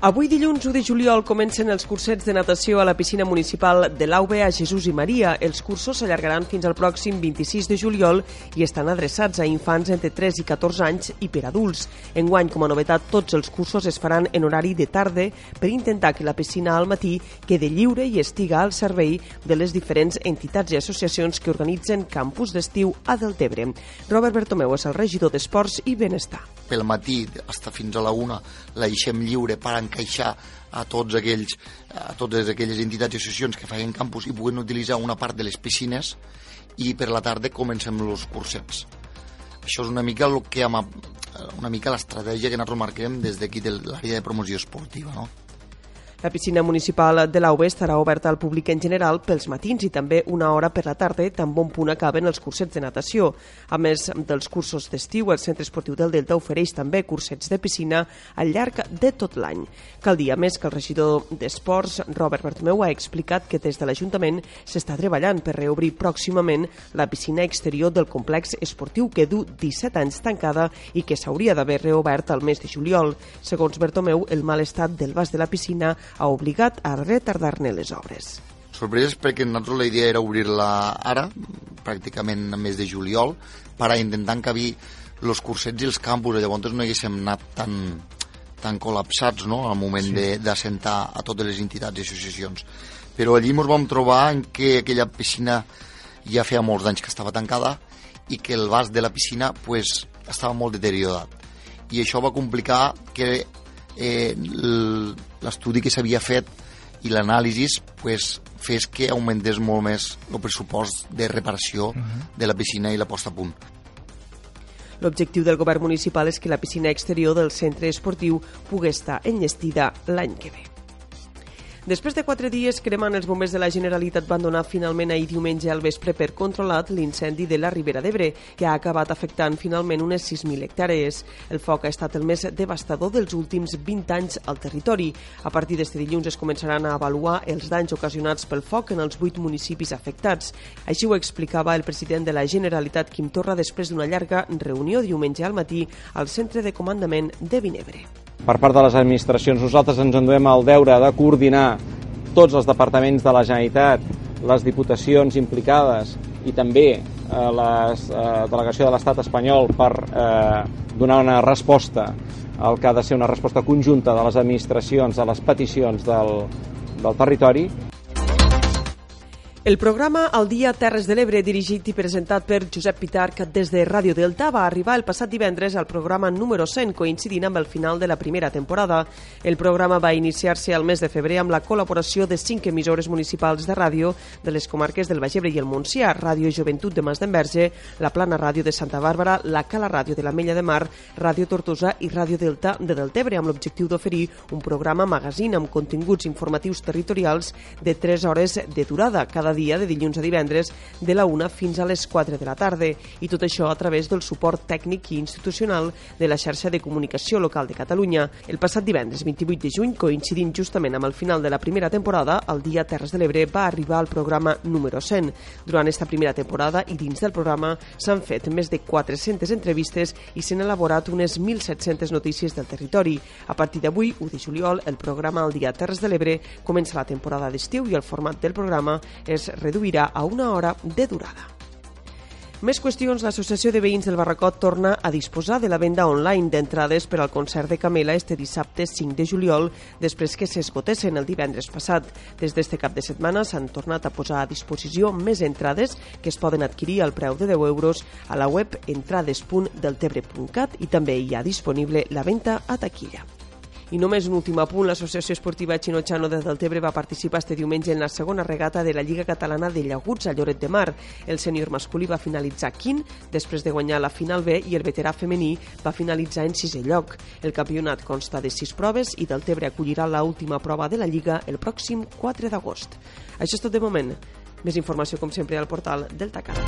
Avui dilluns 1 de juliol comencen els cursets de natació a la piscina municipal de l'AUB a Jesús i Maria. Els cursos s'allargaran fins al pròxim 26 de juliol i estan adreçats a infants entre 3 i 14 anys i per adults. Enguany, com a novetat, tots els cursos es faran en horari de tarda per intentar que la piscina al matí quede lliure i estiga al servei de les diferents entitats i associacions que organitzen campus d'estiu a Deltebre. Robert Bertomeu és el regidor d'Esports i Benestar. Pel matí, fins a la una, la deixem lliure per encaixar a tots aquells a totes aquelles entitats i associacions que feien campus i puguen utilitzar una part de les piscines i per la tarda comencem els cursets. Això és una mica el que una mica l'estratègia que nosaltres marquem des d'aquí de l'àrea de promoció esportiva, no? La piscina municipal de l'AUB estarà oberta al públic en general pels matins i també una hora per la tarda, tan bon punt acaben els cursets de natació. A més dels cursos d'estiu, el Centre Esportiu del Delta ofereix també cursets de piscina al llarg de tot l'any. Cal dir, a més, que el regidor d'Esports, Robert Bartomeu, ha explicat que des de l'Ajuntament s'està treballant per reobrir pròximament la piscina exterior del complex esportiu que du 17 anys tancada i que s'hauria d'haver reobert al mes de juliol. Segons Bartomeu, el mal estat del vas de la piscina ha obligat a retardar-ne les obres. Sorpreses perquè nosaltres la idea era obrir-la ara, pràcticament a mes de juliol, per a intentar encabir els cursets i els campus, llavors no haguéssim anat tan, tan col·lapsats no? al moment sí. d'assentar a totes les entitats i associacions. Però allí ens vam trobar en que aquella piscina ja feia molts anys que estava tancada i que el vas de la piscina pues, estava molt deteriorat. I això va complicar que eh, l'estudi que s'havia fet i l'anàlisi pues, fes que augmentés molt més el pressupost de reparació uh -huh. de la piscina i la posta a punt. L'objectiu del govern municipal és que la piscina exterior del centre esportiu pugui estar enllestida l'any que ve. Després de quatre dies cremant, els bombers de la Generalitat van donar finalment ahir diumenge al vespre per controlat l'incendi de la Ribera d'Ebre, que ha acabat afectant finalment unes 6.000 hectàrees. El foc ha estat el més devastador dels últims 20 anys al territori. A partir d'este dilluns es començaran a avaluar els danys ocasionats pel foc en els vuit municipis afectats. Així ho explicava el president de la Generalitat, Quim Torra, després d'una llarga reunió diumenge al matí al centre de comandament de Vinebre per part de les administracions. Nosaltres ens enduem el deure de coordinar tots els departaments de la Generalitat, les diputacions implicades i també eh, la eh, delegació de l'Estat espanyol per eh, donar una resposta al que ha de ser una resposta conjunta de les administracions a les peticions del, del territori el programa El dia Terres de l'Ebre, dirigit i presentat per Josep Pitarc des de Ràdio Delta, va arribar el passat divendres al programa número 100, coincidint amb el final de la primera temporada. El programa va iniciar-se al mes de febrer amb la col·laboració de cinc emissores municipals de ràdio de les comarques del Baix Ebre i el Montsià, Ràdio Joventut de Mas d'Enverge, la Plana Ràdio de Santa Bàrbara, la Cala Ràdio de la Mella de Mar, Ràdio Tortosa i Ràdio Delta de Deltebre, amb l'objectiu d'oferir un programa magazín amb continguts informatius territorials de 3 hores de durada cada dia de dilluns a divendres de la 1 fins a les 4 de la tarda i tot això a través del suport tècnic i institucional de la xarxa de comunicació local de Catalunya. El passat divendres 28 de juny, coincidint justament amb el final de la primera temporada, el dia Terres de l'Ebre va arribar al programa número 100. Durant esta primera temporada i dins del programa s'han fet més de 400 entrevistes i s'han elaborat unes 1.700 notícies del territori. A partir d'avui, 1 de juliol, el programa El dia Terres de l'Ebre comença la temporada d'estiu i el format del programa reduirà a una hora de durada. Més qüestions, l'Associació de Veïns del Barracot torna a disposar de la venda online d'entrades per al concert de Camela este dissabte 5 de juliol, després que s'esgotessin el divendres passat. Des d'este cap de setmana s'han tornat a posar a disposició més entrades que es poden adquirir al preu de 10 euros a la web entrades.deltebre.cat i també hi ha disponible la venda a taquilla. I només un últim apunt, l'Associació Esportiva Xino-Xano de Deltebre va participar este diumenge en la segona regata de la Lliga Catalana de Llaguts a Lloret de Mar. El sènior masculí va finalitzar quint després de guanyar la final B i el veterà femení va finalitzar en sisè lloc. El campionat consta de sis proves i Deltebre acollirà la última prova de la Lliga el pròxim 4 d'agost. Això és tot de moment. Més informació, com sempre, al portal Deltacar.